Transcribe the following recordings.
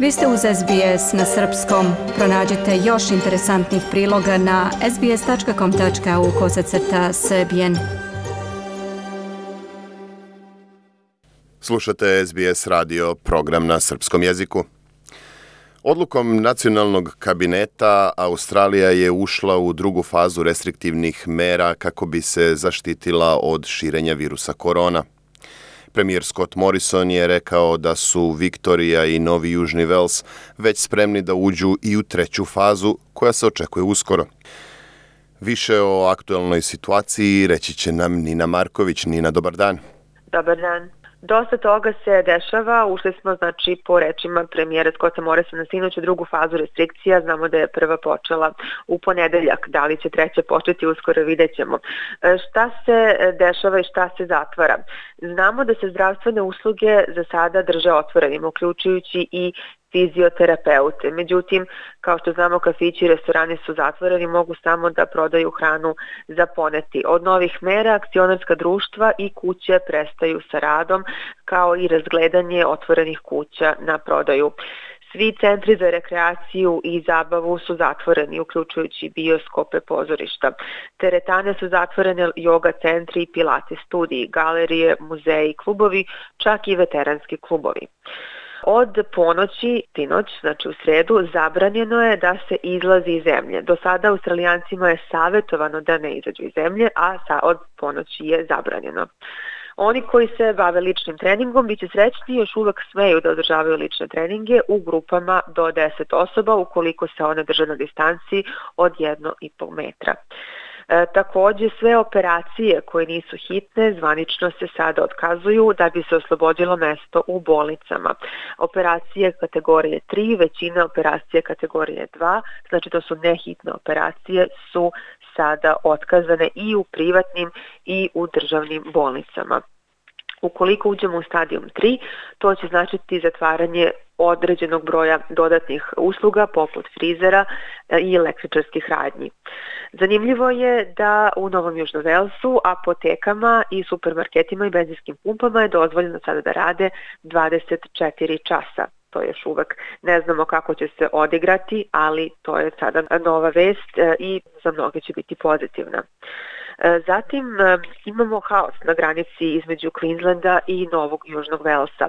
Vi ste uz SBS na srpskom. Pronađite još interesantnih priloga na sbs.com.au kosacrta srbijen. Slušate SBS radio program na srpskom jeziku. Odlukom nacionalnog kabineta Australija je ušla u drugu fazu restriktivnih mera kako bi se zaštitila od širenja virusa korona – Premijer Scott Morrison je rekao da su Viktorija i Novi Južni Vels već spremni da uđu i u treću fazu koja se očekuje uskoro. Više o aktuelnoj situaciji reći će nam Nina Marković. Nina, dobar dan. Dobar dan. Dosta toga se dešava, ušli smo znači po rečima premijera Skota Morisa na sinoć u drugu fazu restrikcija, znamo da je prva počela u ponedeljak, da li će treća početi uskoro vidjet ćemo. E, šta se dešava i šta se zatvara? Znamo da se zdravstvene usluge za sada drže otvorenima, uključujući i fizioterapeute. Međutim, kao što znamo, kafići i restorani su zatvoreni, mogu samo da prodaju hranu za poneti. Od novih mera akcionarska društva i kuće prestaju sa radom, kao i razgledanje otvorenih kuća na prodaju. Svi centri za rekreaciju i zabavu su zatvoreni, uključujući bioskope pozorišta. Teretane su zatvorene yoga centri i pilate studiji, galerije, muzeji, klubovi, čak i veteranski klubovi od ponoći, ti noć, znači u sredu, zabranjeno je da se izlazi iz zemlje. Do sada australijancima je savetovano da ne izađu iz zemlje, a sa, od ponoći je zabranjeno. Oni koji se bave ličnim treningom biće srećni još uvek smeju da održavaju lične treninge u grupama do 10 osoba ukoliko se one drže na distanci od 1,5 metra. E, takođe, sve operacije koje nisu hitne zvanično se sada otkazuju da bi se oslobodilo mesto u bolnicama. Operacije kategorije 3, većina operacije kategorije 2, znači to su nehitne operacije, su sada otkazane i u privatnim i u državnim bolnicama. Ukoliko uđemo u stadijum 3, to će značiti zatvaranje određenog broja dodatnih usluga poput frizera e, i električarskih radnji. Zanimljivo je da u Novom Južnom Velsu apotekama i supermarketima i benzinskim pumpama je dozvoljeno sada da rade 24 časa to još uvek ne znamo kako će se odigrati, ali to je sada nova vest e, i za mnoge će biti pozitivna. Zatim e, imamo haos na granici između Queenslanda i Novog Južnog Velsa.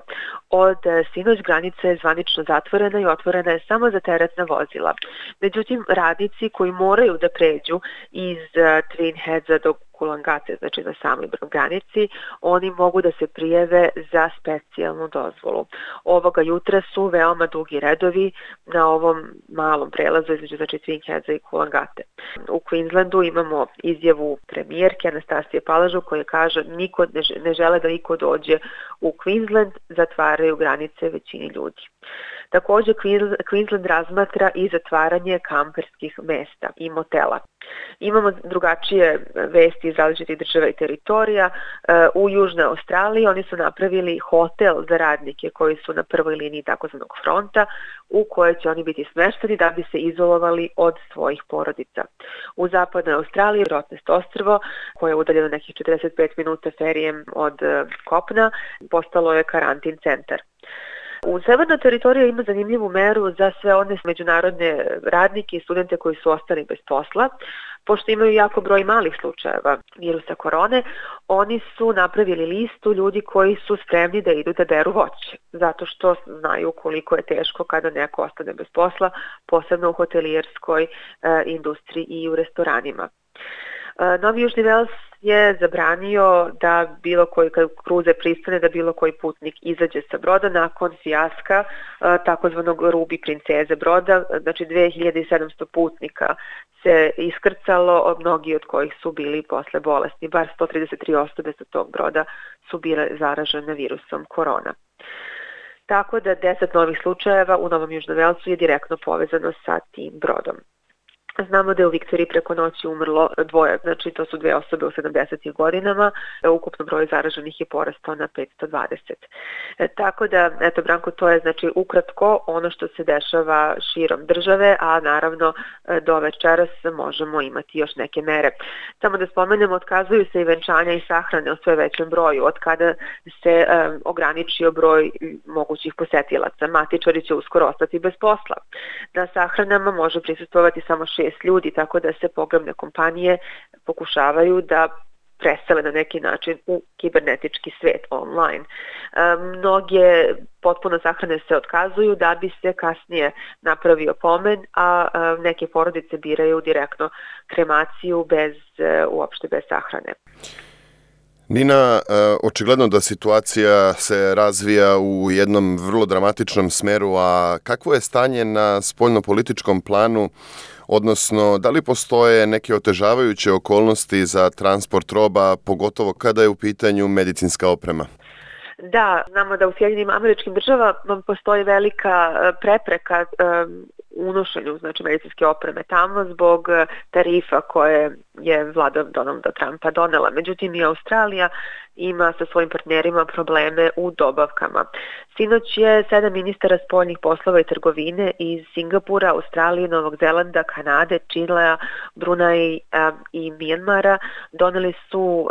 Od e, sinoć granica je zvanično zatvorena i otvorena je samo za teretna vozila. Međutim, radnici koji moraju da pređu iz e, Twin Headsa do kulangacija, znači na samoj granici, oni mogu da se prijeve za specijalnu dozvolu. Ovoga jutra su veoma dugi redovi na ovom malom prelazu između znači Twin Headsa i Kulangate. U Queenslandu imamo izjavu premijerke Anastasije Palažu koja kaže niko ne žele da niko dođe u Queensland, zatvaraju granice većini ljudi. Takođe, Queensland razmatra i zatvaranje kamperskih mesta i motela. Imamo drugačije vesti iz različitih država i teritorija. E, u Južnoj Australiji oni su napravili hotel za radnike koji su na prvoj liniji takozvanog fronta u kojoj će oni biti smešteni da bi se izolovali od svojih porodica. U zapadnoj Australiji Rotnest ostrvo koje je udaljeno nekih 45 minuta ferijem od e, kopna postalo je karantin centar. U Severna teritorija ima zanimljivu meru za sve one međunarodne radnike i studente koji su ostali bez posla, pošto imaju jako broj malih slučajeva virusa korone, oni su napravili listu ljudi koji su spremni da idu da beru voće, zato što znaju koliko je teško kada neko ostane bez posla, posebno u hotelijerskoj e, industriji i u restoranima. E, Novi Južni Vels je zabranio da bilo koji kruze pristane, da bilo koji putnik izađe sa broda nakon fijaska e, takozvanog Rubi princeze broda, znači 2700 putnika se iskrcalo, mnogi od kojih su bili posle bolesni, bar 133 osobe sa tog broda su bile zaražene virusom korona. Tako da 10 novih slučajeva u Novom Južnom Velsu je direktno povezano sa tim brodom. Znamo da je u Viktoriji preko noći umrlo dvoje, znači to su dve osobe u 70. godinama, e, ukupno broj zaraženih je porastao na 520. E, tako da, eto Branko, to je znači ukratko ono što se dešava širom države, a naravno e, do večeras možemo imati još neke mere. Samo da spomenemo, otkazuju se i venčanja i sahrane u sve većem broju, od kada se e, ograničio broj mogućih posetilaca. Matičari će uskoro ostati bez posla. Na sahranama može prisustovati samo šest 15 ljudi, tako da se pogrebne kompanije pokušavaju da presele na neki način u kibernetički svet online. E, mnoge potpuno sahrane se otkazuju da bi se kasnije napravio pomen, a e, neke porodice biraju direktno kremaciju bez e, uopšte bez sahrane. Nina, e, očigledno da situacija se razvija u jednom vrlo dramatičnom smeru, a kakvo je stanje na spoljnopolitičkom planu, odnosno da li postoje neke otežavajuće okolnosti za transport roba, pogotovo kada je u pitanju medicinska oprema? Da, znamo da u Sjedinim američkim državama postoji velika e, prepreka e, unošenju znači, medicinske opreme tamo zbog tarifa koje je vlada Donalda Trumpa donela. Međutim, i Australija ima sa svojim partnerima probleme u dobavkama. Sinoć je sedam ministara spoljnih poslova i trgovine iz Singapura, Australije, Novog Zelanda, Kanade, Čilea, Brunei i Mijanmara doneli su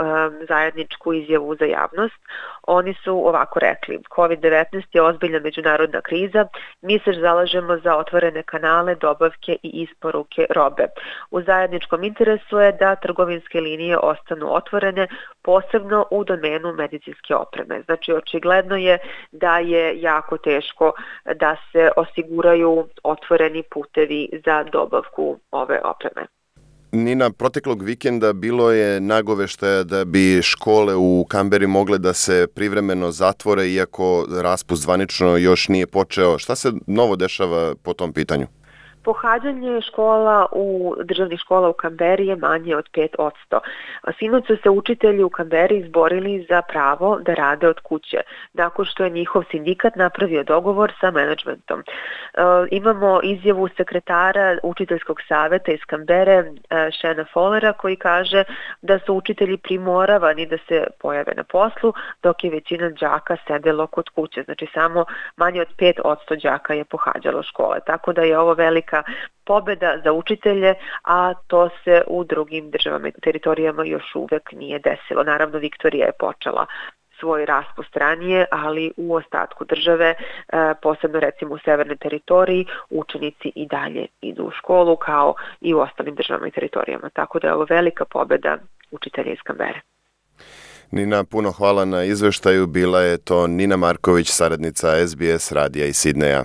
zajedničku izjavu za javnost. Oni su ovako rekli, COVID-19 je ozbiljna međunarodna kriza, mi se zalažemo za otvorene kanale, dobavke i isporuke robe. U zajedničkom interesu je da trgovinske linije ostanu otvorene, posebno u domenu medicinske opreme. Znači, očigledno je da je jako teško da se osiguraju otvoreni putevi za dobavku ove opreme. Nina, proteklog vikenda bilo je nagoveštaja da bi škole u Kamberi mogle da se privremeno zatvore, iako raspust zvanično još nije počeo. Šta se novo dešava po tom pitanju? Pohađanje škola u državnih škola u Kamberi je manje od 5%. Sinoć su se učitelji u Kamberi izborili za pravo da rade od kuće, nakon što je njihov sindikat napravio dogovor sa menadžmentom. E, imamo izjavu sekretara učiteljskog saveta iz Kambere, e, Šena Folera, koji kaže da su učitelji primoravani da se pojave na poslu, dok je većina đaka sedelo kod kuće. Znači samo manje od 5% đaka je pohađalo škole. Tako da je ovo velika velika pobeda za učitelje, a to se u drugim državama i teritorijama još uvek nije desilo. Naravno, Viktorija je počela svoj raspust ranije, ali u ostatku države, e, posebno recimo u severnoj teritoriji, učenici i dalje idu u školu kao i u ostalim državama i teritorijama. Tako da je ovo velika pobeda učitelja iz Kambere. Nina, puno hvala na izveštaju. Bila je to Nina Marković, saradnica SBS radija iz Sidneja.